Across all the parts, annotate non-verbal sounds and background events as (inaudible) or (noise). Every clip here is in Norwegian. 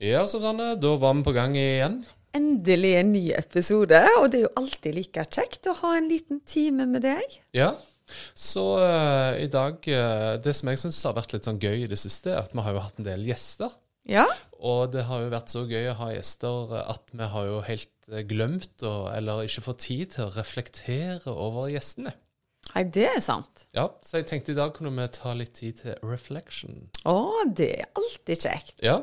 Ja, Susanne, da var vi på gang igjen. Endelig en ny episode, og det er jo alltid like kjekt å ha en liten time med deg. Ja, så uh, i dag uh, Det som jeg syns har vært litt sånn gøy i det siste, er at vi har jo hatt en del gjester. Ja, Og det har jo vært så gøy å ha gjester at vi har jo helt uh, glemt å, eller ikke fått tid til å reflektere over gjestene. Nei, det er sant. Ja, så jeg tenkte i dag kunne vi ta litt tid til reflection. Å, det er alltid kjekt. Ja.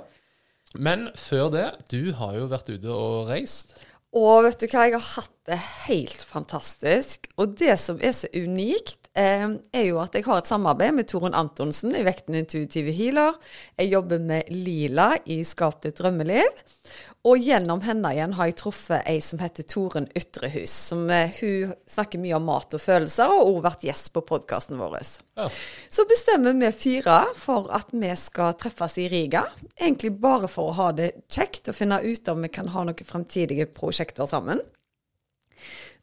Men før det, du har jo vært ute og reist. Og vet du hva, jeg har hatt det helt fantastisk. Og det som er så unikt, eh, er jo at jeg har et samarbeid med Torunn Antonsen i Vekten intuitive healer. Jeg jobber med Lila i Skap ditt drømmeliv. Og gjennom henne igjen har jeg truffet ei som heter Toren Ytrehus. Som, eh, hun snakker mye om mat og følelser, og også vært gjest på podkasten vår. Ja. Så bestemmer vi fire for at vi skal treffes i Riga. Egentlig bare for å ha det kjekt og finne ut om vi kan ha noen fremtidige prosjekter sammen.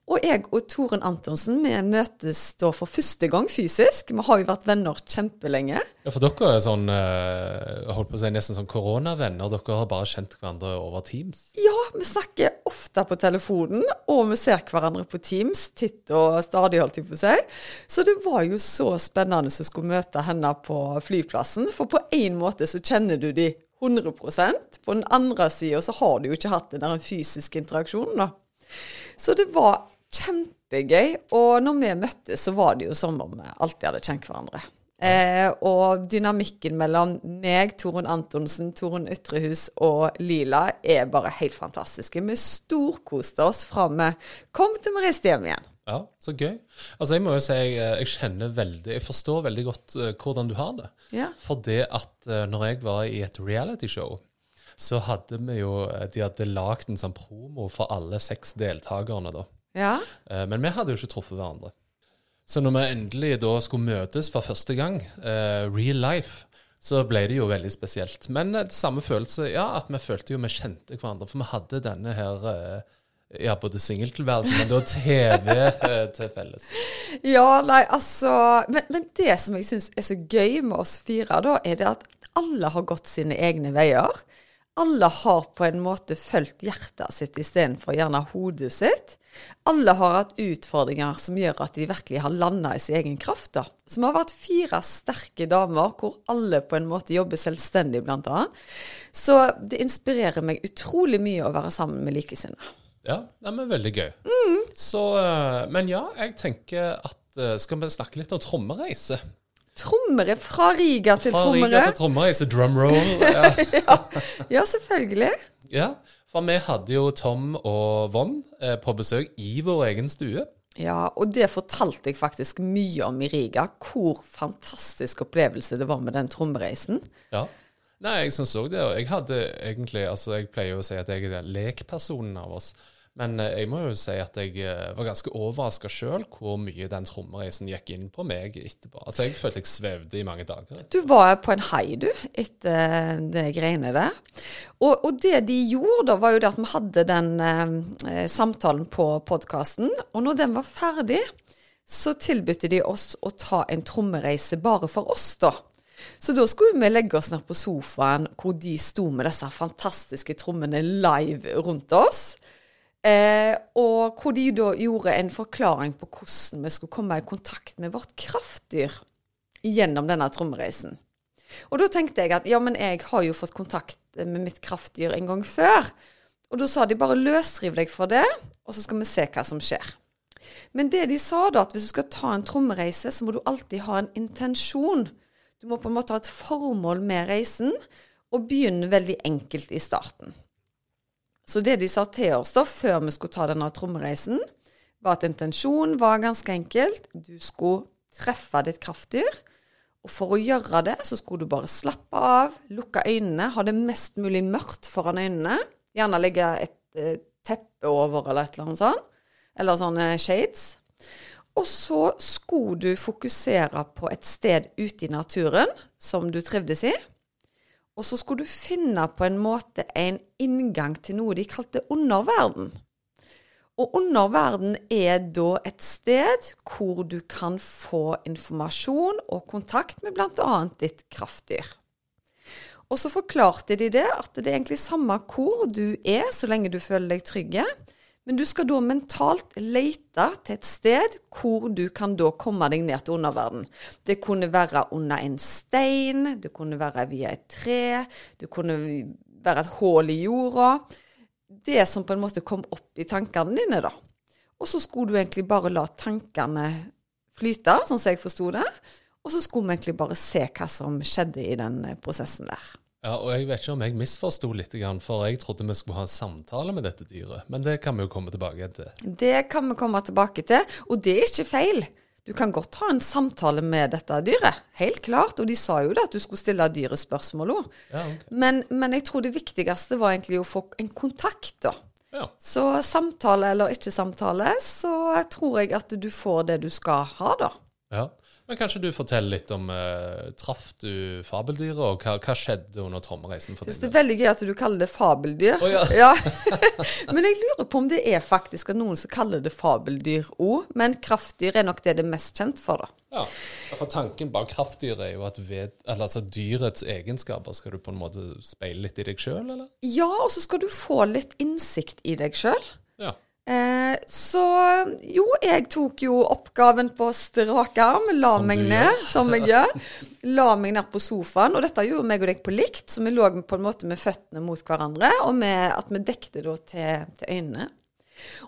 Og jeg og Toren Antonsen vi møtes da for første gang fysisk. Vi har jo vært venner kjempelenge. Ja, for dere er sånn, eh, holdt på å si nesten sånn koronavenner. Dere har bare kjent hverandre over Teams. Ja, vi snakker ofte på telefonen, og vi ser hverandre på Teams titt og stadig, holdt jeg på å si. Så det var jo så spennende å skulle møte henne på flyplassen. For på en måte så kjenner du de 100% På den andre sida så har du jo ikke hatt den der fysiske interaksjonen, da. Så det var kjempegøy. Og når vi møttes, så var det jo som om vi alltid hadde kjent hverandre. Eh, og dynamikken mellom meg, Torunn Antonsen, Torunn Ytrehus og Lila er bare helt fantastiske. Vi storkoste oss fra vi kom til vi reiste hjem igjen. Ja, så gøy. Altså, jeg må jo si jeg, jeg kjenner veldig Jeg forstår veldig godt eh, hvordan du har det. Ja. For det at uh, når jeg var i et realityshow, så hadde vi jo eh, De hadde lagd en sånn promo for alle seks deltakerne, da. Ja. Eh, men vi hadde jo ikke truffet hverandre. Så når vi endelig da skulle møtes for første gang, uh, real life, så ble det jo veldig spesielt. Men det samme følelse, ja, at vi følte jo vi kjente hverandre. For vi hadde denne her uh, ja, både singeltilværelsen, men da TV til felles. Ja, nei, altså Men, men det som jeg syns er så gøy med oss fire, da, er det at alle har gått sine egne veier. Alle har på en måte fulgt hjertet sitt istedenfor gjerne hodet sitt. Alle har hatt utfordringer som gjør at de virkelig har landa i sin egen kraft. da. Så vi har vært fire sterke damer hvor alle på en måte jobber selvstendig, annet. Så det inspirerer meg utrolig mye å være sammen med likesinnede. Ja, det er veldig gøy. Så, eh, men ja, jeg tenker at eh, skal vi snakke litt om trommereise? Trommere fra Riga til Fra trommere. Riga til trommereise, drumroll. Ja. (laughs) ja, ja, selvfølgelig. ja, for vi hadde jo Tom og Von eh, på besøk i vår egen stue. Ja, og det fortalte jeg faktisk mye om i Riga. Hvor fantastisk opplevelse det var med den trommereisen. Ja. Nei, jeg syns òg det. Og jeg hadde egentlig Altså, jeg pleier jo å si at jeg er lekpersonen av oss. Men eh, jeg må jo si at jeg eh, var ganske overraska sjøl hvor mye den trommereisen gikk inn på meg etterpå. Altså, jeg følte jeg svevde i mange dager. Du var på en hai, du, etter det greiene der. Og, og det de gjorde da, var jo det at vi hadde den eh, samtalen på podkasten. Og når den var ferdig, så tilbød de oss å ta en trommereise bare for oss, da. Så da skulle vi legge oss ned på sofaen hvor de sto med disse fantastiske trommene live rundt oss. Eh, og hvor de da gjorde en forklaring på hvordan vi skulle komme i kontakt med vårt kraftdyr gjennom denne trommereisen. Og da tenkte jeg at ja, men jeg har jo fått kontakt med mitt kraftdyr en gang før. Og da sa de bare løsriv deg fra det, og så skal vi se hva som skjer. Men det de sa da, at hvis du skal ta en trommereise, så må du alltid ha en intensjon. Du må på en måte ha et formål med reisen, og begynne veldig enkelt i starten. Så det de sa til oss da, før vi skulle ta denne trommereisen, var at intensjonen var ganske enkelt. Du skulle treffe ditt kraftdyr, Og for å gjøre det, så skulle du bare slappe av, lukke øynene, ha det mest mulig mørkt foran øynene. Gjerne legge et eh, teppe over eller et eller annet sånt. Eller sånne shades. Og så skulle du fokusere på et sted ute i naturen som du trivdes i. Og så skulle du finne på en måte en inngang til noe de kalte underverden. Og underverden er da et sted hvor du kan få informasjon og kontakt med bl.a. ditt kraftdyr. Og så forklarte de det, at det er egentlig samme hvor du er, så lenge du føler deg trygge. Men du skal da mentalt lete til et sted hvor du kan da komme deg ned til underverden. Det kunne være under en stein, det kunne være via et tre, det kunne være et hull i jorda det som på en måte kom opp i tankene dine, da. Og så skulle du egentlig bare la tankene flyte, sånn som jeg forsto det. Og så skulle vi egentlig bare se hva som skjedde i den prosessen der. Ja, og Jeg vet ikke om jeg misforsto litt, for jeg trodde vi skulle ha en samtale med dette dyret. Men det kan vi jo komme tilbake til. Det kan vi komme tilbake til, og det er ikke feil. Du kan godt ha en samtale med dette dyret, helt klart. Og de sa jo det at du skulle stille dyret spørsmål òg. Ja, okay. men, men, jeg tror det viktigste var egentlig å få en kontakt, da. Ja. Så samtale eller ikke samtale, så tror jeg at du får det du skal ha, da. Ja. Men kanskje du forteller litt om uh, Traff du fabeldyret, og hva, hva, skjedde under trommereisen? for deg? Det er veldig gøy at du kaller det fabeldyr. Oh, ja. (laughs) ja. men jeg lurer på om det er faktisk noen som kaller det fabeldyr òg. Men kraftdyr er nok det det er mest kjent for, da. Ja, for tanken bak kraftdyr er jo at ved, altså dyrets egenskaper skal du på en måte speile litt i deg sjøl, eller? Ja, og så skal du få litt innsikt i deg sjøl. Ja. Eh, så jo, jeg tok jo oppgaven på strak arm. La som meg ned, gjør. som jeg gjør. (laughs) La meg ned på sofaen. Og dette gjorde meg og deg på likt, så vi lå på en måte med føttene mot hverandre, og med, at vi dekte da til, til øynene.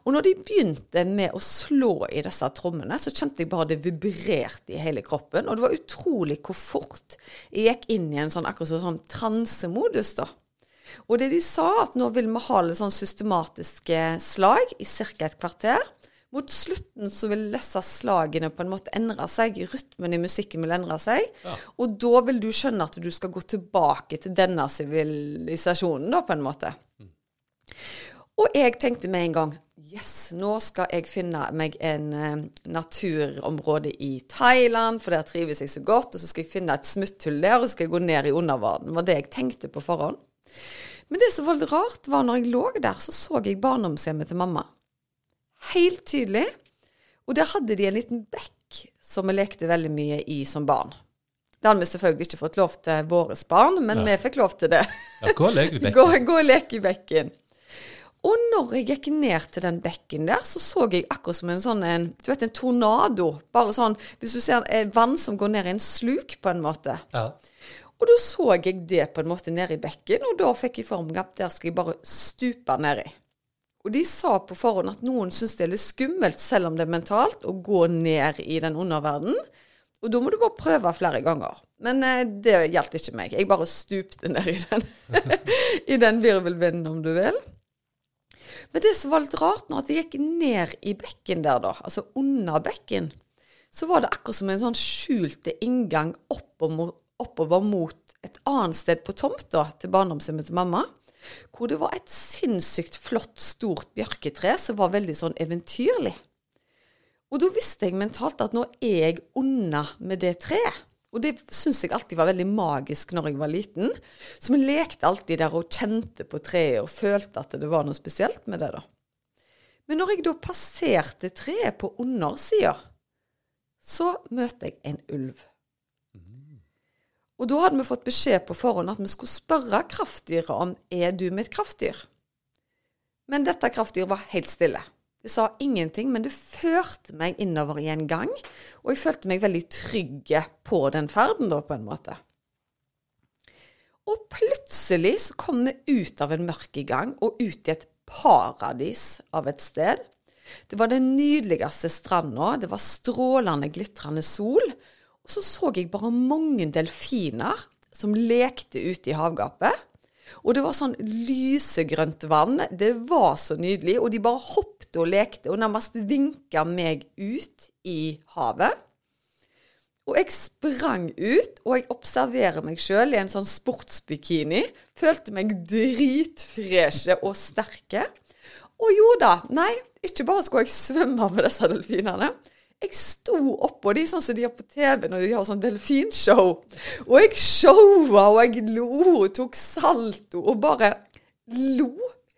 Og når de begynte med å slå i disse trommene, så kjente jeg bare det vibrerte i hele kroppen. Og det var utrolig hvor fort jeg gikk inn i en sånn akkurat sånn transemodus, da. Og det de sa, at nå vil vi ha litt sånn systematiske slag i ca. et kvarter. Mot slutten så vil disse slagene på en måte endre seg. Rytmen i musikken vil endre seg. Ja. Og da vil du skjønne at du skal gå tilbake til denne sivilisasjonen, da, på en måte. Mm. Og jeg tenkte med en gang Yes, nå skal jeg finne meg en uh, naturområde i Thailand, for der trives jeg så godt. Og så skal jeg finne et smutthull der, og så skal jeg gå ned i underverdenen. Det var det jeg tenkte på forhånd. Men det som var litt rart, var når jeg lå der, så så jeg barndomshjemmet til mamma. Helt tydelig. Og der hadde de en liten bekk som vi lekte veldig mye i som barn. Det hadde vi selvfølgelig ikke fått lov til våre barn, men ja. vi fikk lov til det. Ja, gå og lek i (laughs) bekken. gå, gå og leke i bekken. Og når jeg gikk ned til den bekken der, så så jeg akkurat som en sånn en, du vet, en tornado. Bare sånn Hvis du ser vann som går ned i en sluk, på en måte. Ja. Og da så jeg det på en måte nede i bekken, og da fikk jeg formen at der skal jeg bare stupe nedi. Og de sa på forhånd at noen syns det er litt skummelt, selv om det er mentalt, å gå ned i den underverdenen. Og da må du bare prøve flere ganger. Men eh, det gjaldt ikke meg. Jeg bare stupte ned i den, (laughs) i den virvelvinden, om du vil. Men det som var litt rart, når jeg gikk ned i bekken der, da, altså under bekken, så var det akkurat som en sånn skjulte inngang oppover, oppover mot et annet sted på tomta til barndomshjemmet til mamma. Hvor det var et sinnssykt flott, stort bjørketre som var veldig sånn eventyrlig. Og da visste jeg mentalt at nå er jeg unna med det treet. Og det syns jeg alltid var veldig magisk når jeg var liten. Så vi lekte alltid der og kjente på treet og følte at det var noe spesielt med det, da. Men når jeg da passerte treet på undersida, så møter jeg en ulv. Og da hadde vi fått beskjed på forhånd at vi skulle spørre kraftdyret om er du mitt kraftdyr. Men dette kraftdyret var helt stille. Det sa ingenting, men det førte meg innover i en gang, og jeg følte meg veldig trygge på den ferden, da, på en måte. Og plutselig så kom vi ut av en mørk gang og ut i et paradis av et sted. Det var den nydeligste stranda, det var strålende, glitrende sol, og så så jeg bare mange delfiner som lekte ute i havgapet. Og det var sånn lysegrønt vann. Det var så nydelig. Og de bare hoppet og lekte og nærmest vinka meg ut i havet. Og jeg sprang ut, og jeg observerer meg sjøl i en sånn sportsbikini. Følte meg dritfreshe og sterke. Og jo da, nei, ikke bare skulle jeg svømme med disse delfinene. Jeg sto oppå de sånn som de har på TV når de har sånn delfinshow. Og jeg showa, og jeg lo og tok salto og bare lo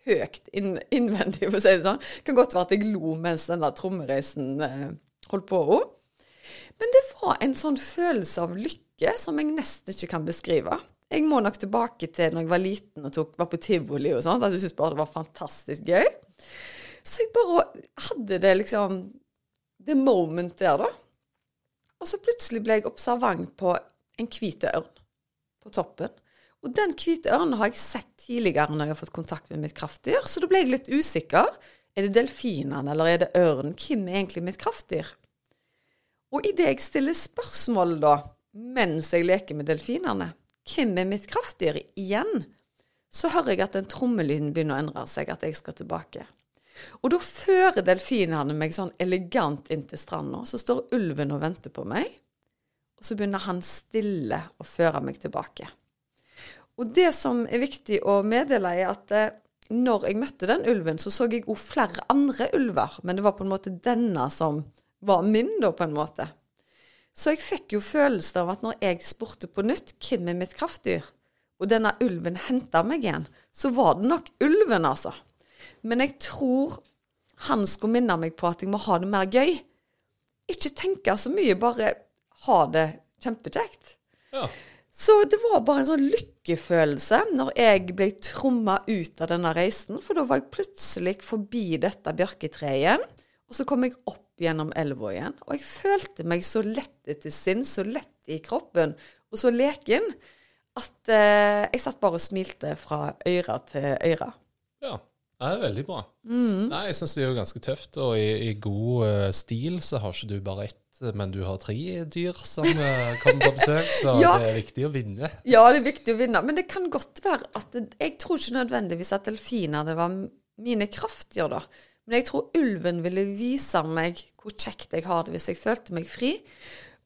høyt inn, innvendig, for å si det sånn. Det kan godt være at jeg lo mens denne trommereisen eh, holdt på. Men det var en sånn følelse av lykke som jeg nesten ikke kan beskrive. Jeg må nok tilbake til når jeg var liten og tok, var på tivoli og sånn, at jeg syntes bare det var fantastisk gøy. Så jeg bare hadde det liksom The moment der, da. Og så plutselig ble jeg observant på en hvit ørn på toppen. Og den hvite ørnen har jeg sett tidligere når jeg har fått kontakt med mitt kraftdyr, så da ble jeg litt usikker. Er det delfinene, eller er det ørnen? Hvem er egentlig mitt kraftdyr? Og idet jeg stiller spørsmål da, mens jeg leker med delfinene, hvem er mitt kraftdyr igjen, så hører jeg at den trommelyden begynner å endre seg, at jeg skal tilbake. Og da fører delfinene meg sånn elegant inn til stranda. Så står ulven og venter på meg, og så begynner han stille å føre meg tilbake. Og det som er viktig å meddele, er at eh, når jeg møtte den ulven, så så jeg òg flere andre ulver, men det var på en måte denne som var min, da, på en måte. Så jeg fikk jo følelsen av at når jeg spurte på nytt hvem er mitt kraftdyr, og denne ulven henta meg igjen, så var det nok ulven, altså. Men jeg tror han skulle minne meg på at jeg må ha det mer gøy. Ikke tenke så mye, bare ha det kjempekjekt. Ja. Så det var bare en sånn lykkefølelse når jeg ble tromma ut av denne reisen. For da var jeg plutselig forbi dette bjørketreet igjen, og så kom jeg opp gjennom elva igjen. Og jeg følte meg så lett til sinn, så lett i kroppen, og så leken, at eh, jeg satt bare og smilte fra øyre til øyre. ja. Det er veldig bra. Nei, Jeg syns det er jo ganske tøft, og i, i god uh, stil så har ikke du bare ett, men du har tre dyr som eh, kommer på besøk, så Ja. (laughs) det er viktig å vinne. Ja, det er viktig å vinne. Men det kan godt være at Jeg tror ikke nødvendigvis at delfinene var mine kraftdyr, da. Men jeg tror ulven ville vise meg hvor kjekt jeg har det hvis jeg følte meg fri.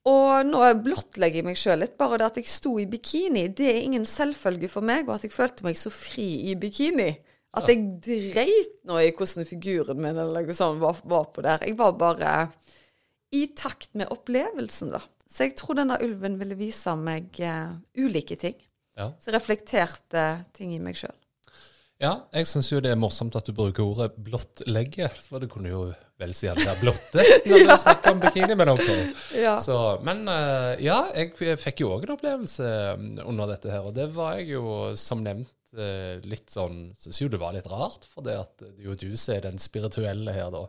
Og nå blottlegger jeg meg sjøl litt. Bare det at jeg sto i bikini, det er ingen selvfølge for meg. Og at jeg følte meg så fri i bikini. At jeg dreit nå i hvordan figuren min eller noe sånt var, var på der. Jeg var bare i takt med opplevelsen, da. Så jeg tror denne ulven ville vise meg uh, ulike ting. Ja. Så reflekterte ting i meg sjøl. Ja, jeg syns jo det er morsomt at du bruker ordet blottlegge, for du kunne jo vel si at det er blotte (laughs) når du snakker om bikini, men ok. Ja. Så, men eh, ja, jeg fikk jo òg en opplevelse mm, under dette her, og det var jeg jo som nevnt litt sånn Syns jo det var litt rart, for det at det er jo du som er den spirituelle her, da.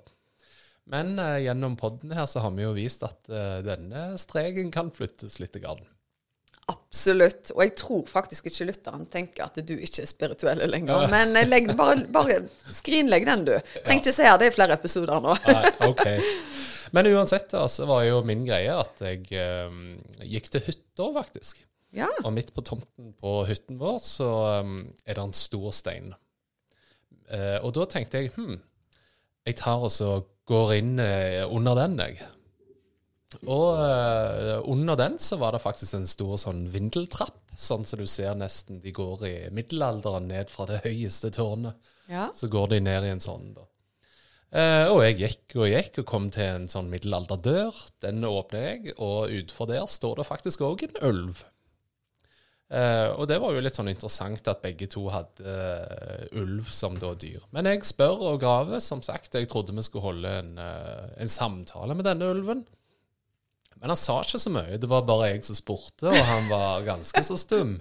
Men eh, gjennom podden her så har vi jo vist at eh, denne streken kan flyttes litt. Grann. Absolutt. Og jeg tror faktisk ikke lytteren tenker at du ikke er spirituell lenger. Men legg, bare, bare skrinlegg den, du. Trenger ikke se her, det er flere episoder nå. Nei, ok. Men uansett så var jo min greie at jeg eh, gikk til hytta, faktisk. Ja. Og midt på tomten på hytten vår så um, er det en stor stein. Uh, og da tenkte jeg hm, jeg tar og så går inn uh, under den, jeg. Og uh, under den så var det faktisk en stor sånn vindeltrapp, sånn som du ser nesten de går i middelalderen ned fra det høyeste tårnet. ja. Så går de ned i en sånn, da. Uh, og jeg gikk og gikk og kom til en sånn middelalderdør. Den åpner jeg, og utenfor der står det faktisk òg en ulv. Eh, og det var jo litt sånn interessant at begge to hadde uh, ulv som da dyr. Men jeg spør og graver, som sagt. Jeg trodde vi skulle holde en, uh, en samtale med denne ulven. Men han sa ikke så mye. Det var bare jeg som spurte, og han var ganske så stum.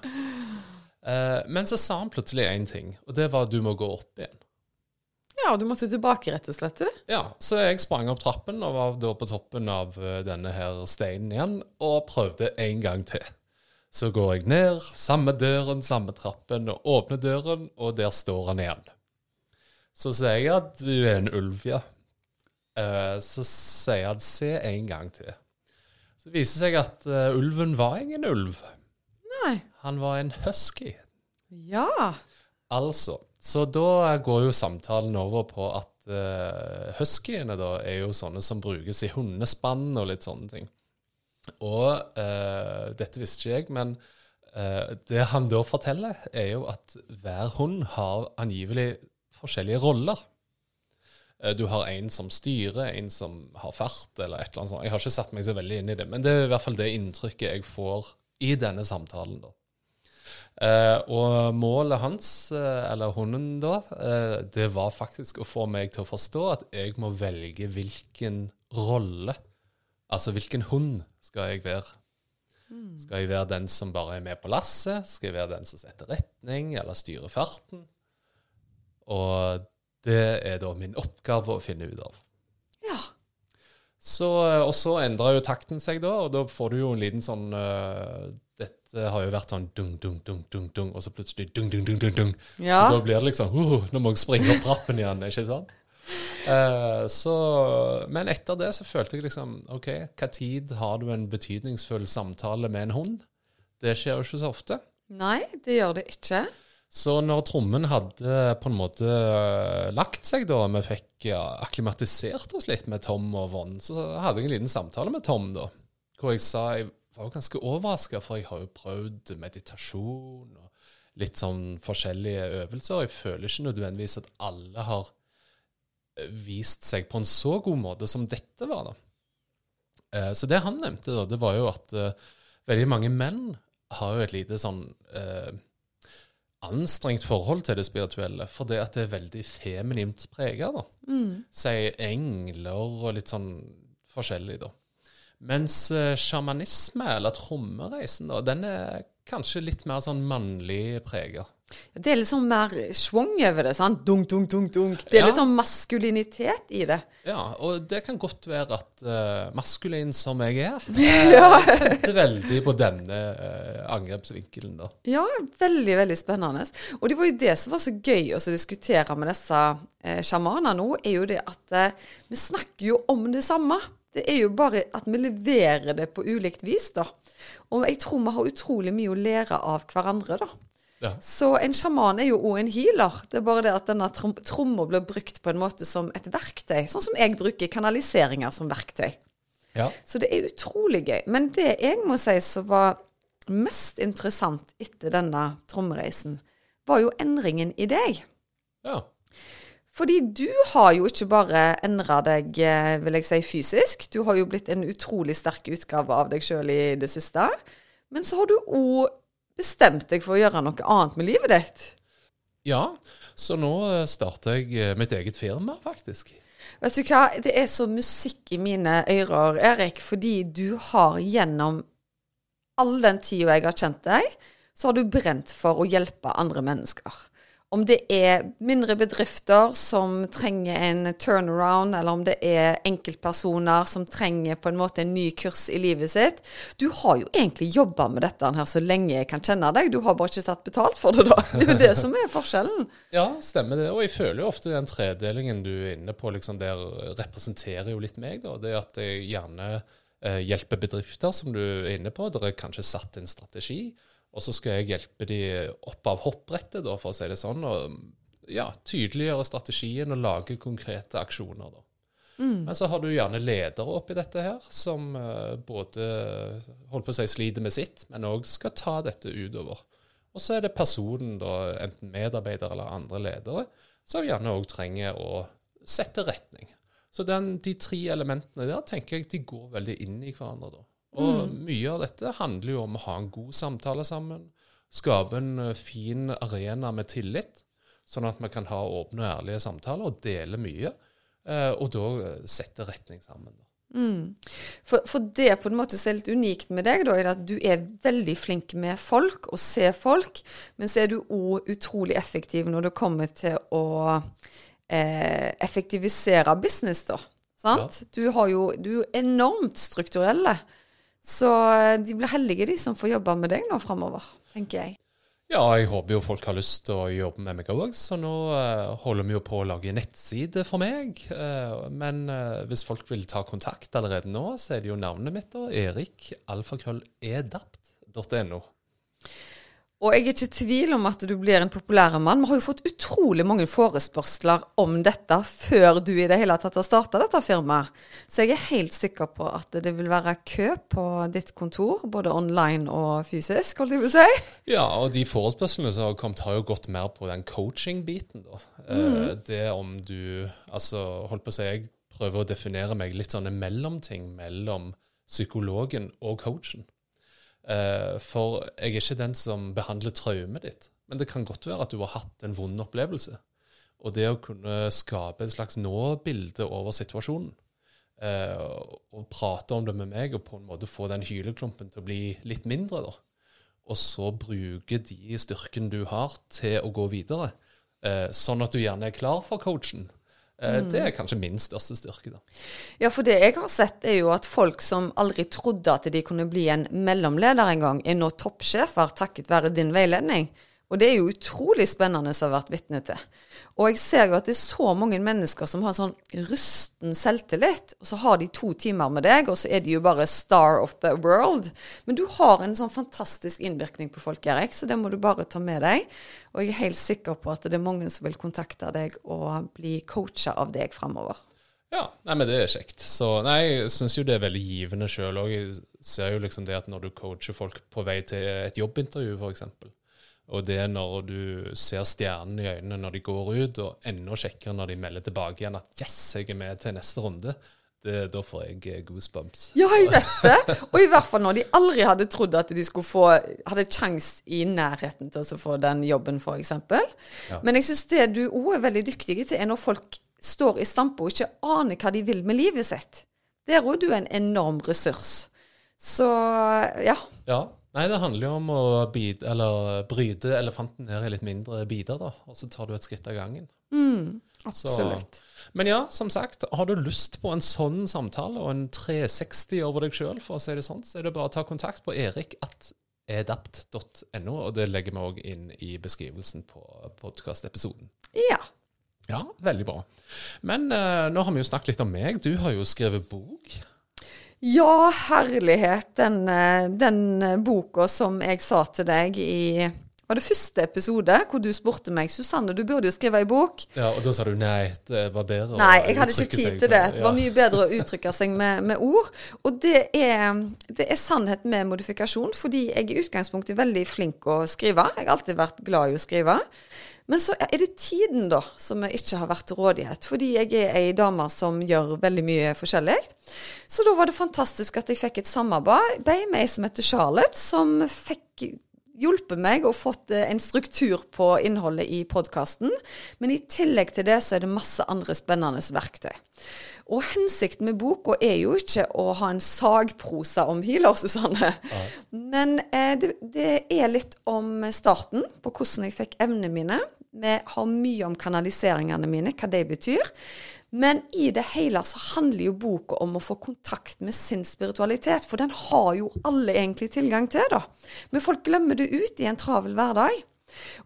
Men så sa han plutselig én ting, og det var du må gå opp igjen. ja, og du måtte tilbake, rett og slett, du. Ja, så jeg sprang opp trappen og var da på toppen av denne her steinen igjen, og prøvde en gang til. Så går jeg ned, samme døren, samme trappen, og åpner døren, og der står han igjen. Så sier jeg at du er en ulv, ja. Eh, så sier han se en gang til. Så viser det seg at eh, ulven var ingen ulv. Nei. Han var en husky. Ja. Altså, så da går jo samtalen over på at uh, huskyene da er jo sånne som brukes i hundespann og litt sånne ting. Og eh, dette visste ikke jeg, men eh, det han da forteller, er jo at hver hund har angivelig forskjellige roller. Eh, Du har en som styrer, en som har fart, eller et eller annet sånt. Jeg har ikke satt meg så veldig inn i det, men det er i hvert fall det inntrykket jeg får i denne samtalen. da. Eh, og målet hans, eh, eller hunden da, eh, det var faktisk å få meg til å forstå at jeg må velge hvilken rolle, altså hvilken hund skal jeg være. Skal jeg være den som bare er med på lasset? Skal jeg være den som setter retning, eller styrer farten? Og det er da min oppgave å finne ut av. Ja. Så, og så endrer jo takten seg, da, og da får du jo en liten sånn uh, Dette har jo vært sånn dung, dung, dung, dung, dung, og så plutselig dung, dung, dung, dung, dung. Ja. Så da blir det liksom uh, Nå må jeg springe opp trappen igjen, ikke sant? Eh, så, men etter det så følte jeg liksom OK, hva tid har du en betydningsfull samtale med en hund? Det skjer jo ikke så ofte. Nei, det gjør det ikke. Så når trommen hadde på en måte eh, lagt seg, da, vi fikk ja, akklimatisert oss litt med Tom og Von, så hadde jeg en liten samtale med Tom, da, hvor jeg sa jeg var jo ganske overraska, for jeg har jo prøvd meditasjon og litt sånn forskjellige øvelser, og jeg føler ikke nødvendigvis at alle har vist seg på en så god måte som dette var, da. Eh, Så det han nevnte, da, det var jo at eh, veldig mange menn har jo et lite sånn eh, anstrengt forhold til det spirituelle, for det at det er veldig feminint prega, Mm. Si engler og litt sånn forskjellig, da. Mens eh, sjamanisme, eller trommereisen, da, den er kanskje litt mer sånn mannlig prega. Det er litt sånn mer schwung over det. sant? Dunk, dunk, dunk, dunk. Det er Ja. litt sånn maskulinitet i det. Ja, og det kan godt være at uh, maskulin som jeg er, (laughs) ja. tente veldig på denne uh, angrepsvinkelen, da. Ja, veldig, veldig spennende. Og det var jo det som var så gøy å diskutere med disse uh, sjamanene nå, er jo det at uh, vi snakker jo om det samme. Det er jo bare at vi leverer det på ulikt vis, da. Og jeg tror vi har utrolig mye å lære av hverandre, da. Ja. Så en sjaman er jo òg en healer. Det er bare det at denne trom tromma blir brukt på en måte som et verktøy. Sånn som jeg bruker kanaliseringer som verktøy. Ja. Så det er utrolig gøy. Men det jeg må si som var mest interessant etter denne trommereisen, var jo endringen i deg. ja. Fordi du har jo ikke bare endra deg, eh, vil jeg si, fysisk. Du har jo blitt en utrolig sterk utgave av deg sjøl i det siste. Men så har du òg bestemt deg for å gjøre noe annet med livet ditt. Ja, så nå eh, starter jeg eh, mitt eget firma, faktisk. Vet du hva, det er så musikk i mine ører, Erik, fordi du har gjennom all den tida jeg har kjent deg, så har du brent for å hjelpe andre mennesker. Om det er mindre bedrifter som trenger en turnaround, eller om det er enkeltpersoner som trenger på en måte en ny kurs i livet sitt. Du har jo egentlig jobba med dette her så lenge jeg kan kjenne deg, du har bare ikke tatt betalt for det, da. (laughs) Det er jo det som er forskjellen. Ja, stemmer det. Og jeg føler jo ofte den tredelingen du er inne på, liksom der representerer jo litt meg. da. Det at jeg gjerne eh, hjelper bedrifter, som du er inne på. Der er kanskje satt en strategi. Og så skal jeg hjelpe de opp av hoppbrettet, da, for å si det sånn. Og ja, tydeliggjøre strategien og lage konkrete aksjoner, da. Men så har du gjerne ledere oppi dette her, som eh, både holdt på å si sliter med sitt, men òg skal ta dette utover. Og så er det personen, da, enten medarbeider eller andre ledere, som gjerne òg trenger å sette retning. Så den, de tre elementene der tenker jeg de går veldig inn i hverandre. da. Og mye av dette handler jo om å ha en god samtale sammen, skape en eh, fin arena med tillit, sånn at vi kan ha åpne og ærlige samtaler og dele mye, eh, og da eh, sette retning sammen. Mm. For, for det på en måte som er litt unikt med deg, da, er at du er veldig flink med folk og ser folk, men så er du òg utrolig effektiv når det kommer til å eh, effektivisere business, da. Sant? Du, har jo, du er enormt strukturelle. Så eh, de blir heldige, de som får jobbe med deg nå framover, tenker jeg. Ja, jeg håper jo folk har lyst til å jobbe med meg òg, så nå uh, holder vi jo på å lage nettside for meg. Uh, men uh, hvis folk vil ta kontakt allerede nå, så er det jo navnet mitt, da. Erik alfakrølledapt.no. Og jeg er ikke i tvil om at du blir en populær mann. Vi har jo fått utrolig mange forespørsler om dette før du i det hele tatt har starta dette firmaet. Så jeg er helt sikker på at det vil være kø på ditt kontor, både online og fysisk, holdt jeg på å si. Ja, og de forespørslene som har kommet, har jo gått mer på den coaching-biten, da. Mm. det om du Altså, holdt på å si, jeg prøver å definere meg litt sånn en mellomting mellom psykologen og coachen. Eh, for jeg er ikke den som behandler traumet ditt. Men det kan godt være at du har hatt en vond opplevelse. Og det å kunne skape et slags nå-bilde over situasjonen, eh, og prate om det med meg, og på en måte få den hyleklumpen til å bli litt mindre, da. Og så bruke de styrkene du har, til å gå videre. Eh, sånn at du gjerne er klar for coachen. Mm. Det er kanskje min største styrke. da. Ja, for det jeg har sett, er jo at folk som aldri trodde at de kunne bli en mellomleder engang, er nå toppsjefer takket være din veiledning. Og det er jo utrolig spennende å ha vært vitne til. Og jeg ser jo at det er så mange mennesker som har sånn rusten selvtillit, og så har de to timer med deg, og så er de jo bare star of the world. Men du har en sånn fantastisk innvirkning på folk, Erik, så det må du bare ta med deg. Og jeg er helt sikker på at det er mange som vil kontakte deg og bli coacha av deg framover. Ja, nei, men det er kjekt. Så nei, jeg syns jo det er veldig givende sjøl òg. Jeg ser jo liksom det at når du coacher folk på vei til et jobbintervju, f.eks., og det er når du ser stjernene i øynene når de går ut, og enda kjekkere når de melder tilbake igjen at 'yes, jeg er med til neste runde'. Det, da får jeg eh, goosebumps. Ja, jeg vet det. Og i hvert fall når de aldri hadde trodd at de skulle få hadde kjangs i nærheten til å få den jobben, f.eks. Ja. Men jeg syns det du òg er veldig dyktig til, er når folk står i stampe og ikke aner hva de vil med livet sitt. Der òg er du en enorm ressurs. Så ja. Ja, Nei, det handler jo om å bid, bryte elefanten ned i litt mindre biter, da. Og så tar du et skritt av gangen. Mm, absolutt. Så, men ja, som sagt, har du lyst på en sånn samtale og en 360 over deg sjøl, for å si det sånn, så er det bare å ta kontakt på erik.edapt.no, og det legger vi òg inn i beskrivelsen på podkastepisoden. Ja. Ja, veldig bra. Men uh, nå har vi jo snakket litt om meg. Du har jo skrevet bok. Ja, herlighet. Den, eh, den eh, boka som jeg sa til deg i var det første episode hvor du spurte meg Susanne, du burde jo skrive ei bok. Ja, Og da sa du nei, det var bedre nei, jeg hadde ikke tid til det. Det var mye bedre å uttrykke seg med, med ord. Og det er, det er, sannhet med modifikasjon, fordi jeg i utgangspunktet er veldig flink å skrive. Jeg har alltid vært glad i å skrive. Men så er det tiden, da, som ikke har vært til rådighet. Fordi jeg er ei dame som gjør veldig mye forskjellig. Så da var det fantastisk at jeg fikk et samarbeid med ei som heter Charlotte, som fikk hjulpet meg og fått eh, en struktur på innholdet i podkasten. Men i tillegg til det så er det masse andre spennende verktøy. Og hensikten med boka er jo ikke å ha en sagprosa om healer, Susanne. Ja. Men eh, det, det, er litt om starten, på hvordan jeg fikk evnene mine. Vi har mye om kanaliseringene mine, hva det betyr. Men i det hele så handler jo boka om å få kontakt med sin spiritualitet, for den har jo alle egentlig tilgang til, da. Men folk glemmer det ut i en travel hverdag.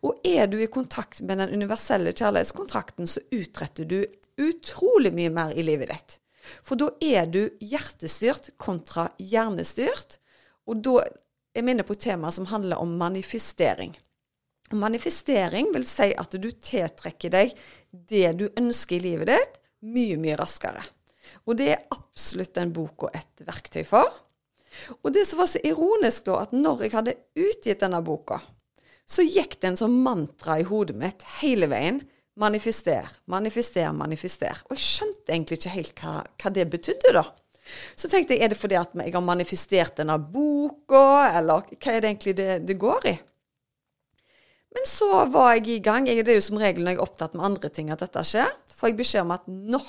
Og er du i kontakt med den universelle kjærlighetskontrakten, så utretter du utrolig mye mer i livet ditt. For da er du hjertestyrt kontra hjernestyrt. Og da er vi inne på et tema som handler om manifestering. Manifestering vil si at du tiltrekker deg det du ønsker i livet ditt, mye, mye raskere. Og det er absolutt den boka et verktøy for. Og det som var så ironisk, da, at når jeg hadde utgitt denne boka, så gikk det en sånn mantra i hodet mitt hele veien. Manifester, manifester, manifester. Og jeg skjønte egentlig ikke helt hva, hva det betydde, da. Så tenkte jeg, er det fordi at jeg har manifestert denne boka, eller hva er det egentlig det, det går i? Men så var jeg i gang. Jeg, det er jo som regel når jeg er opptatt med andre ting at dette skjer. Får jeg beskjed om at nå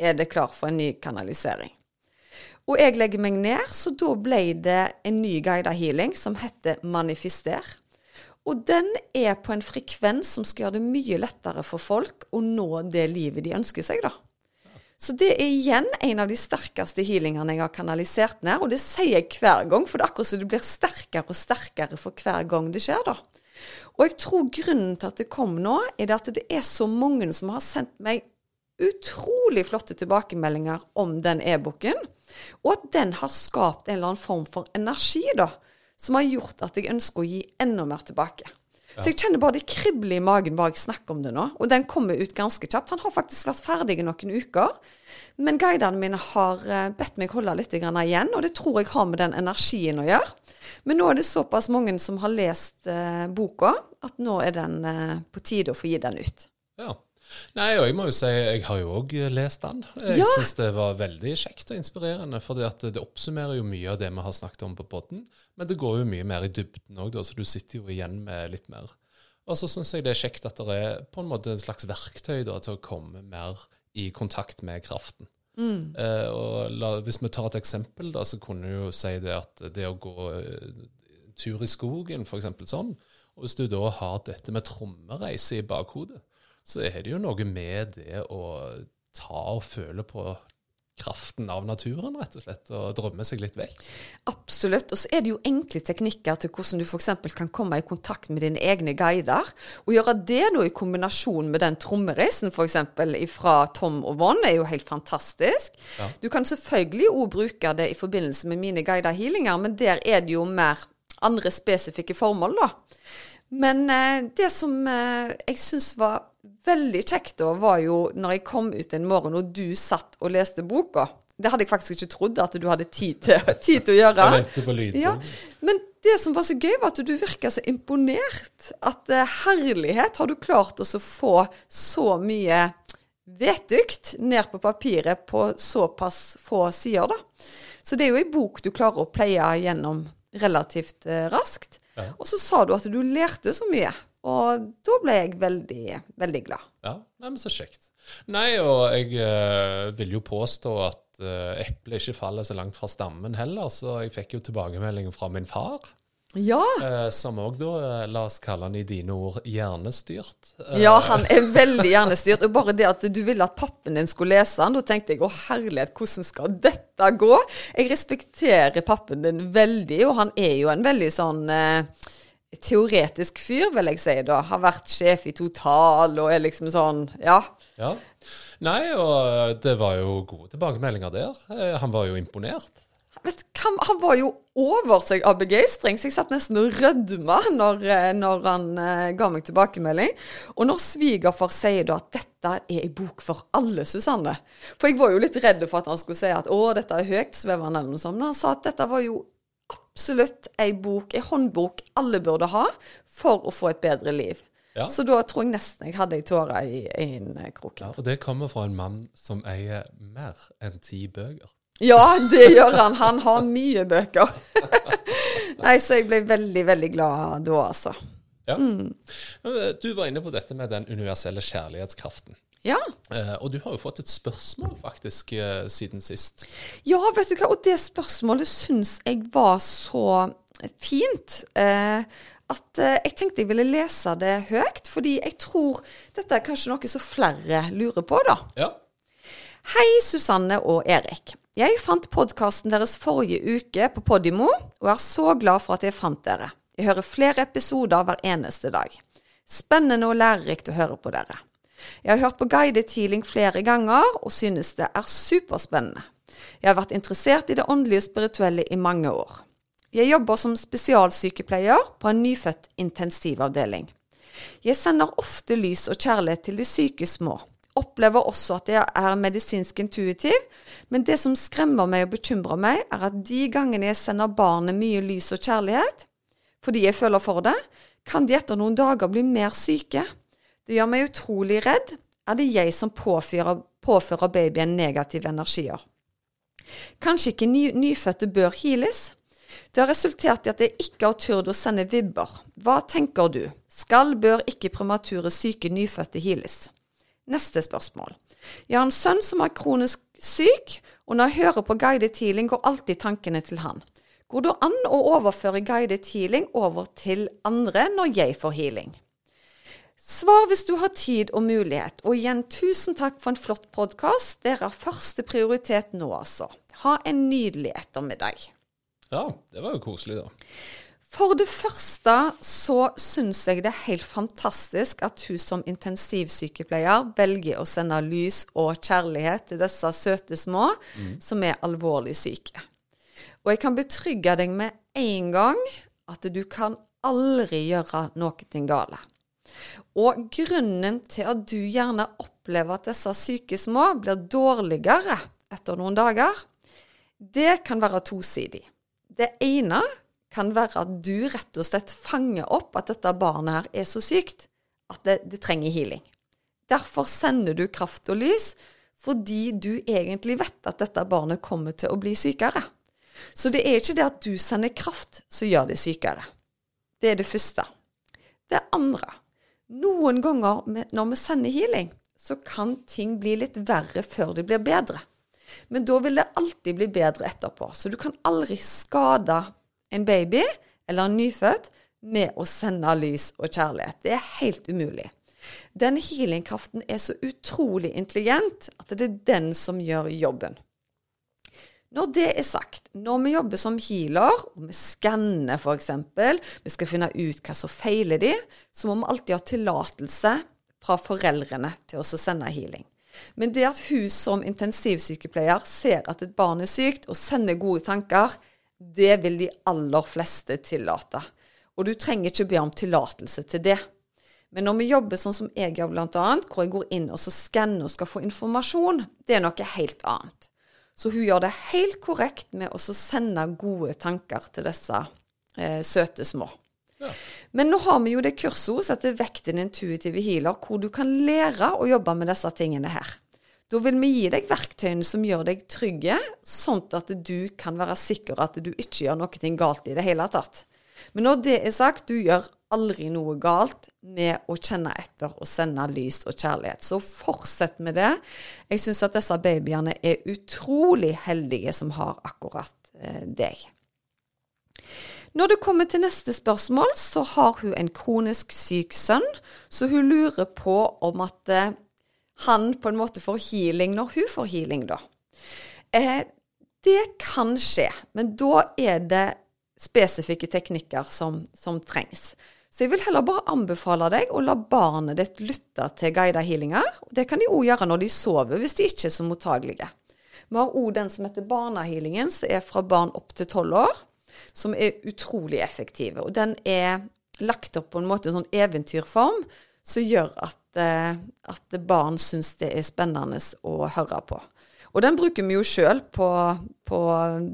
er det klar for en ny kanalisering. Og jeg legger meg ned, så da ble det en ny guida healing som heter Manifester. Og den er på en frekvens som skal gjøre det mye lettere for folk å nå det livet de ønsker seg, da. Så det er igjen en av de sterkeste healingene jeg har kanalisert ned. Og det sier jeg hver gang, for det er akkurat så det blir sterkere og sterkere for hver gang det skjer, da. Og jeg tror grunnen til at det kom nå, er at det er så mange som har sendt meg utrolig flotte tilbakemeldinger om den e-boken, og at den har skapt en eller annen form for energi, da som har gjort at jeg ønsker å gi enda mer tilbake. Så jeg kjenner bare det kribler i magen bare jeg snakker om det nå. Og den kommer ut ganske kjapt. Han har faktisk vært ferdig i noen uker. Men guidene mine har eh, bedt meg holde litt igjen, og det tror jeg har med den energien å gjøre. Men nå er det såpass mange som har lest eh, boka, at nå er den eh, på tide å få gi den ut. Ja. Nei, og jeg må jo si jeg har jo òg lest den. Jeg Ja. syns det var veldig kjekt og inspirerende. For det oppsummerer jo mye av det vi har snakket om på podden. Men det går jo mye mer i dybden òg, så du sitter jo igjen med litt mer. Og så syns jeg det er kjekt at det er på en måte en slags verktøy da, til å komme mer i kontakt med kraften. Eh, og la, hvis vi tar et eksempel, da, så kunne du jo si det at det å gå eh, tur i skogen, f.eks. sånn, og hvis du da har dette med trommereise i bakhodet, så er det jo noe med det å ta og føle på kraften av naturen, rett og slett, og drømme seg litt vekk. Absolutt. Og så er det jo enkle teknikker til hvordan du f.eks. kan komme i kontakt med dine egne guider. Og gjøre det da i kombinasjon med den trommereisen f.eks. fra Tom og Von er jo helt fantastisk. Ja. Du kan selvfølgelig òg bruke det i forbindelse med mine guidede healinger, men der er det jo mer andre spesifikke formål, da. Men eh, det som eh, jeg syns var veldig kjekt da, var jo når jeg kom ut en morgen og du satt og leste boka. Det hadde jeg faktisk ikke trodd at du hadde tid til, (laughs) tid til å gjøre. Jeg venter på. Ja, men det som var så gøy, var at du virka så imponert. At eh, herlighet, har du klart å få så mye vettugt ned på papiret på såpass få sider, da. Så det er jo ei bok du klarer å pleie gjennom relativt eh, raskt. Ja. Og så sa du at du lærte så mye. Og da ble jeg veldig, veldig glad. Ja, nei, men så kjekt. Nei, og jeg eh, vil jo påstå at uh, eplet ikke faller så langt fra stammen heller, så jeg fikk jo tilbakemelding fra min far, Ja. eh, som òg da, eh, la oss kalle han i dine ord, hjernestyrt. Eh, Ja, han er veldig hjernestyrt. Og bare det at du ville at pappen din skulle lese han, da tenkte jeg å herlighet, hvordan skal dette gå? Jeg respekterer pappen din veldig, og han er jo en veldig sånn eh, teoretisk fyr, vil jeg si da. Har vært sjef i Total og er liksom sånn, ja. Ja. Nei, og det var jo gode tilbakemeldinger der. Eh, han var jo imponert. Vet, han, han var jo over seg av begeistring, så jeg satt nesten og rødma når, eh, når han eh, ga meg tilbakemelding. Og når svigerfar sier da at dette er ei bok for alle, Susanne For jeg var jo litt redd for at han skulle si at å, dette er høytsvevende eller noe sånt, men han sa at dette var jo absolutt ei bok, ei håndbok alle burde ha for å få et bedre liv. Ja. Så da tror jeg nesten jeg hadde ei tåre i øyekroken. Ja, og det kommer fra en mann som eier mer enn ti bøker. Ja, det gjør han. Han har mye bøker. (laughs) Nei, så jeg ble veldig, veldig glad da, altså. Ja. Du var inne på dette med den universelle kjærlighetskraften. Ja. Eh, og du har jo fått et spørsmål faktisk eh, siden sist. ja, vet du hva, og det spørsmålet syns jeg var så fint. Eh, at jeg tenkte jeg ville lese det høyt, fordi jeg tror dette er kanskje noe som flere lurer på, da. Ja. Hei, Susanne og Erik. Jeg fant podkasten deres forrige uke på Podimo, og er så glad for at jeg fant dere. Jeg hører flere episoder hver eneste dag. Spennende og lærerikt å høre på dere. Jeg har hørt på guided healing flere ganger, og synes det er superspennende. Jeg har vært interessert i det åndelige og spirituelle i mange år. Jeg jobber som spesialsykepleier på en nyfødt intensivavdeling. Jeg sender ofte lys og kjærlighet til de syke små. Opplever også at jeg er medisinsk intuitiv, men det som skremmer meg og bekymrer meg, er at de gangene jeg sender barnet mye lys og kjærlighet, fordi jeg føler for det, kan de etter noen dager bli mer syke. Det gjør meg utrolig redd. Er det jeg som påfører, påfører babyen negative energier? Kanskje ikke ny, nyfødte bør heales? Det har resultert i at jeg ikke har turt å sende vibber. Hva tenker du? Skal, bør ikke premature syke nyfødte heales? Neste spørsmål. Jeg har en sønn som er kronisk syk, og når jeg hører på guided healing, går alltid tankene til han. Går det an å overføre guided healing over til andre når jeg får healing? Svar hvis du har tid og mulighet. Og igjen, tusen takk for en flott podkast. Dere er første prioritet nå, altså. Ha en nydelig ettermiddag. ja, det var jo koselig, da. For det første så syns jeg det er helt fantastisk at hun som intensivsykepleier velger å sende lys og kjærlighet til disse søte små som er alvorlig syke. Og jeg kan betrygge deg med en gang at du kan aldri gjøre noe gale. Og grunnen til at du gjerne opplever at disse syke små blir dårligere etter noen dager, det kan være tosidig. Det ene kan være at du rett og slett fanger opp at dette barnet her er så sykt at det, det trenger healing. Derfor sender du kraft og lys, fordi du egentlig vet at dette barnet kommer til å bli sykere. Så det er ikke det at du sender kraft som gjør det sykere. Det er det første. Det andre Noen ganger når vi sender healing, så kan ting bli litt verre før det blir bedre. Men da vil det alltid bli bedre etterpå. Så du kan aldri skade en baby eller en nyfødt med å sende lys og kjærlighet. Det er helt umulig. Den healingkraften er så utrolig intelligent at det er den som gjør jobben. Når det er sagt, når vi jobber som healer, og vi skanner f.eks., vi skal finne ut hva som feiler de, så må vi alltid ha tillatelse fra foreldrene til å sende healing. Men det at hun som intensivsykepleier ser at et barn er sykt, og sender gode tanker, det vil de aller fleste tillate. Og du trenger ikke be om tillatelse til det. Men når vi jobber sånn som jeg gjør bl.a., hvor jeg går inn og så skanner og skal få informasjon, det er noe helt annet. Så hun gjør det helt korrekt med å sende gode tanker til disse eh, søte små. Ja. Men nå har vi jo det kurset som heter Vekt din intuitive healer, hvor du kan lære å jobbe med disse tingene her. Da vil vi gi deg verktøyene som gjør deg trygge, sånn at du kan være sikker at du ikke gjør noe galt i det hele tatt. Men når det er sagt, du gjør aldri noe galt med å kjenne etter og sende lys og kjærlighet. Så fortsett med det. Jeg syns at disse babyene er utrolig heldige som har akkurat eh, deg. Når det kommer til neste spørsmål, så har hun en kronisk syk sønn, så hun lurer på om at eh, han på en måte får healing når hun får healing, da. Eh, det kan skje, men da er det spesifikke teknikker som, som trengs. Så jeg vil heller bare anbefale deg å la barnet ditt lytte til guida healinger. Det kan de òg gjøre når de sover, hvis de ikke er så mottagelige. Vi har òg den som heter barnehealingen, som er fra barn opp til tolv år. Som er utrolig effektive. Og den er lagt opp på en måte en sånn eventyrform som gjør at, eh, at barn syns det er spennende å høre på. Og den bruker vi jo sjøl på, på,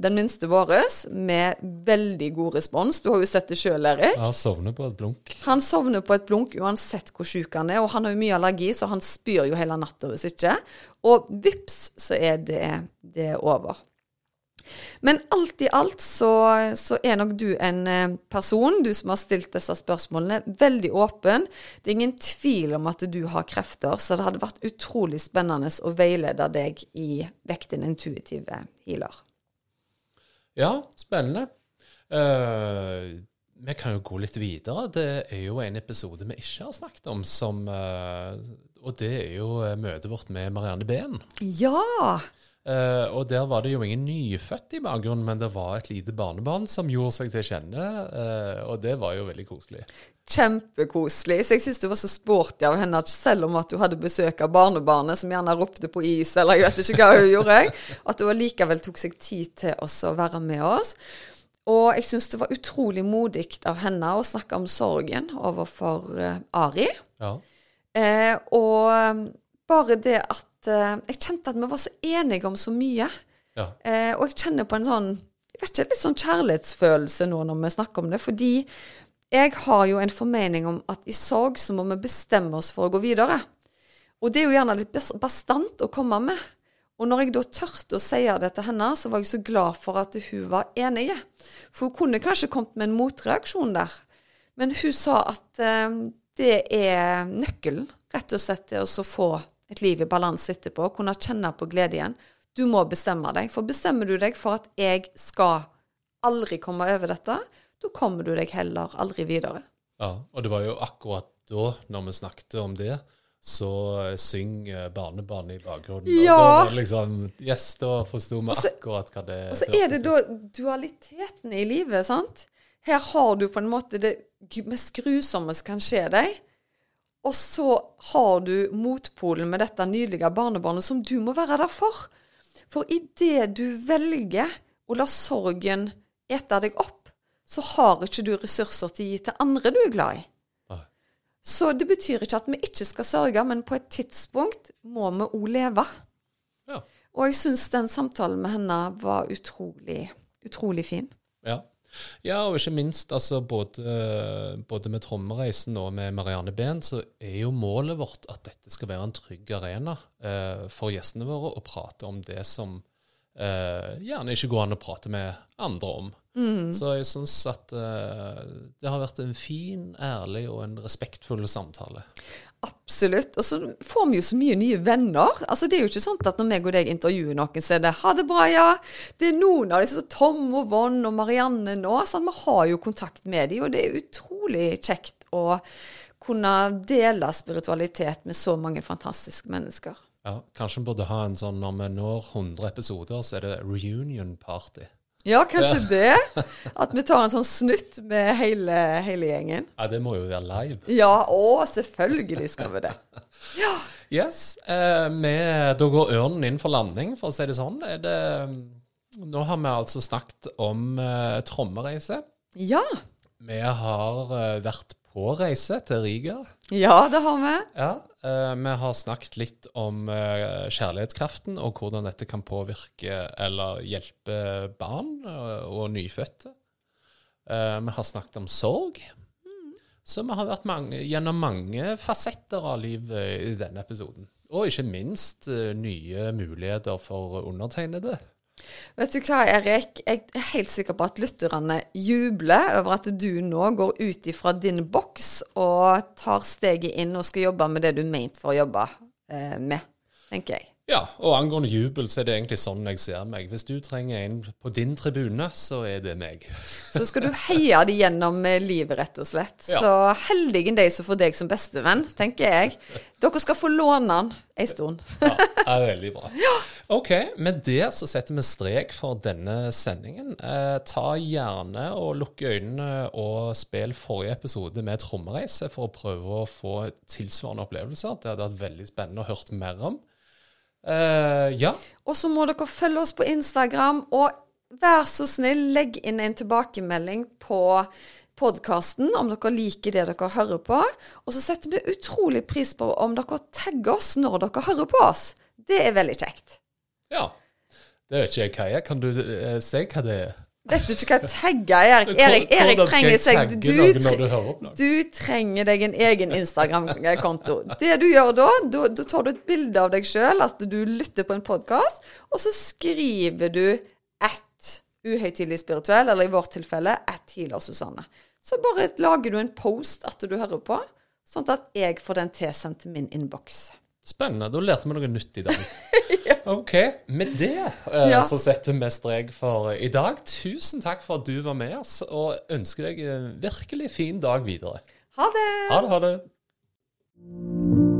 den minste vår, med veldig god respons. Du har jo sett det sjøl, Erik. Han sovner på et blunk. Han sovner på et blunk uansett hvor sjuk han er. Og han har jo mye allergi, så han spyr jo hele natta hvis ikke. Og vips, så er det, det over. Men alt i alt så, så, er nok du en eh, person, du som har stilt disse spørsmålene, veldig åpen. Det er ingen tvil om at du har krefter, så det hadde vært utrolig spennende å veilede deg i Vekk din intuitive healer. Ja, spennende. Uh, vi kan jo gå litt videre. Det er jo en episode vi ikke har snakket om, som, uh, og det er jo møtet vårt med Marianne Behn. Ja! Uh, og der var det jo ingen nyfødt i bakgrunnen, men det var et lite barnebarn som gjorde seg til kjenne, uh, og det var jo veldig koselig. Kjempekoselig. Så jeg syns det var så sporty av henne selv om at hun hadde besøk av barnebarnet, som gjerne ropte på is, eller jeg vet ikke hva hun gjorde, at hun likevel tok seg tid til å være med oss. Og jeg syns det var utrolig modig av henne å snakke om sorgen overfor uh, Ari. Ja. og bare det at uh, jeg kjente at vi var så enige om så mye. Ja. Eh, og jeg kjenner på en sånn jeg vet ikke, litt sånn kjærlighetsfølelse nå når vi snakker om det. Fordi jeg har jo en formening om at i sorg så må vi bestemme oss for å gå videre. Og det er jo gjerne litt bastant å komme med. Og når jeg da tørte å si det til henne, så var jeg så glad for at hun var enig. For hun kunne kanskje kommet med en motreaksjon der. Men hun sa at eh, det er nøkkelen, rett og slett, til å få et liv i balanse etterpå, kunne kjenne på glede igjen. Du må bestemme deg. For bestemmer du deg for at jeg skal aldri komme over dette, da kommer du deg heller aldri videre. Ja, og det var jo akkurat da, når vi snakket om det, så synger barnebarnet i bakgrunnen. Ja. Og da var det liksom Yes, da forsto vi akkurat hva det Og så er det da dualiteten i livet, sant? Her har du på en måte det mest grusomme som kan skje deg. Og så har du motpolen med dette nydelige barnebarnet som du må være der for. For idet du velger å la sorgen ete deg opp, så har ikke du ressurser til å gi til andre du er glad i. Nei. Så det betyr ikke at vi ikke skal sørge, men på et tidspunkt må vi òg leve. Ja. Og jeg syns den samtalen med henne var utrolig, utrolig fin. Ja. og ikke minst altså både, både med Trommereisen og med Marianne Behn, så er jo målet vårt at dette skal være en trygg arena eh, for gjestene våre å prate om det som eh, gjerne ikke går an å prate med andre om. Så jeg syns at eh, det har vært en fin, ærlig og en respektfull samtale. Absolutt. Og så får vi jo så mye nye venner. Altså Det er jo ikke sånn at når meg og deg intervjuer noen, så er det 'ha det bra', ja. Det er noen av disse, Tom og Vonn og Marianne nå. Så vi har jo kontakt med dem, og det er utrolig kjekt å kunne dele spiritualitet med så mange fantastiske mennesker. Ja, Kanskje vi burde ha en sånn når vi når 100 episoder, så er det reunion party. Ja, kanskje det. At vi tar en sånn snutt med hele, hele gjengen. Ja, det må jo være live. Ja, å, selvfølgelig skal vi det. Ja. Yes. Eh, med, da går ørnen inn for landing, for å si det sånn. Det, nå har vi altså snakket om eh, trommereise. Ja. Vi har eh, vært på reise til Riga. Ja, det har vi. Ja, vi har snakket litt om eh, kjærlighetskraften og hvordan dette kan påvirke eller hjelpe barn eh, og nyfødte. Eh, vi har snakket om sorg. Så vi har vært mange, gjennom mange fasetter av livet i denne episoden. Og ikke minst eh, nye muligheter for undertegnede. Vet du hva, Erik? Jeg er helt sikker på at lytterne jubler over at du nå går ut ifra din boks og tar steget inn og skal jobbe med det du er ment for å jobbe eh, med, tenker jeg. Ja, og angående jubel, så er det egentlig sånn jeg ser meg. Hvis du trenger en på din tribune, så er det meg. (laughs) Så skal du heie de gjennom eh, livet, rett og slett. Ja. Så heldigen de som får deg som bestevenn, tenker jeg. Dere skal få låne den ei stund. Ja, det er veldig bra. (laughs) Ok, med det så setter vi strek for denne sendingen. Eh, ta gjerne og lukk øynene og spill forrige episode med trommereise for å prøve å få tilsvarende opplevelser. Det hadde vært veldig spennende å høre mer om. Eh, ja, Og så må dere følge oss på Instagram, og vær så snill, legg inn en tilbakemelding på podkasten om dere liker det dere hører på. Og så setter vi utrolig pris på om dere tagger oss når dere hører på oss. Det er veldig kjekt. ja. Det vet ikke jeg hva er. Kan du eh, si hva det er? Vet du ikke hva tagge Erik, Erik, Erik trenger seg du, du trenger deg en egen Instagram-konto. Det du gjør da, da, da tar du et bilde av deg sjøl, at du lytter på en podkast, og så skriver du at uhøytidelig spirituell, eller i vårt tilfelle at healer Susanne. Så bare lager du en post at du hører på, sånn at jeg får den tilsendt til min innboks. Spennende. Da lærte vi noe nytt i dag. (laughs) Ok. Med det eh, Ja. så setter vi strek for i dag. Tusen takk for at du var med oss, og ønsker deg en virkelig fin dag videre. Ha det! Ha det, ha det.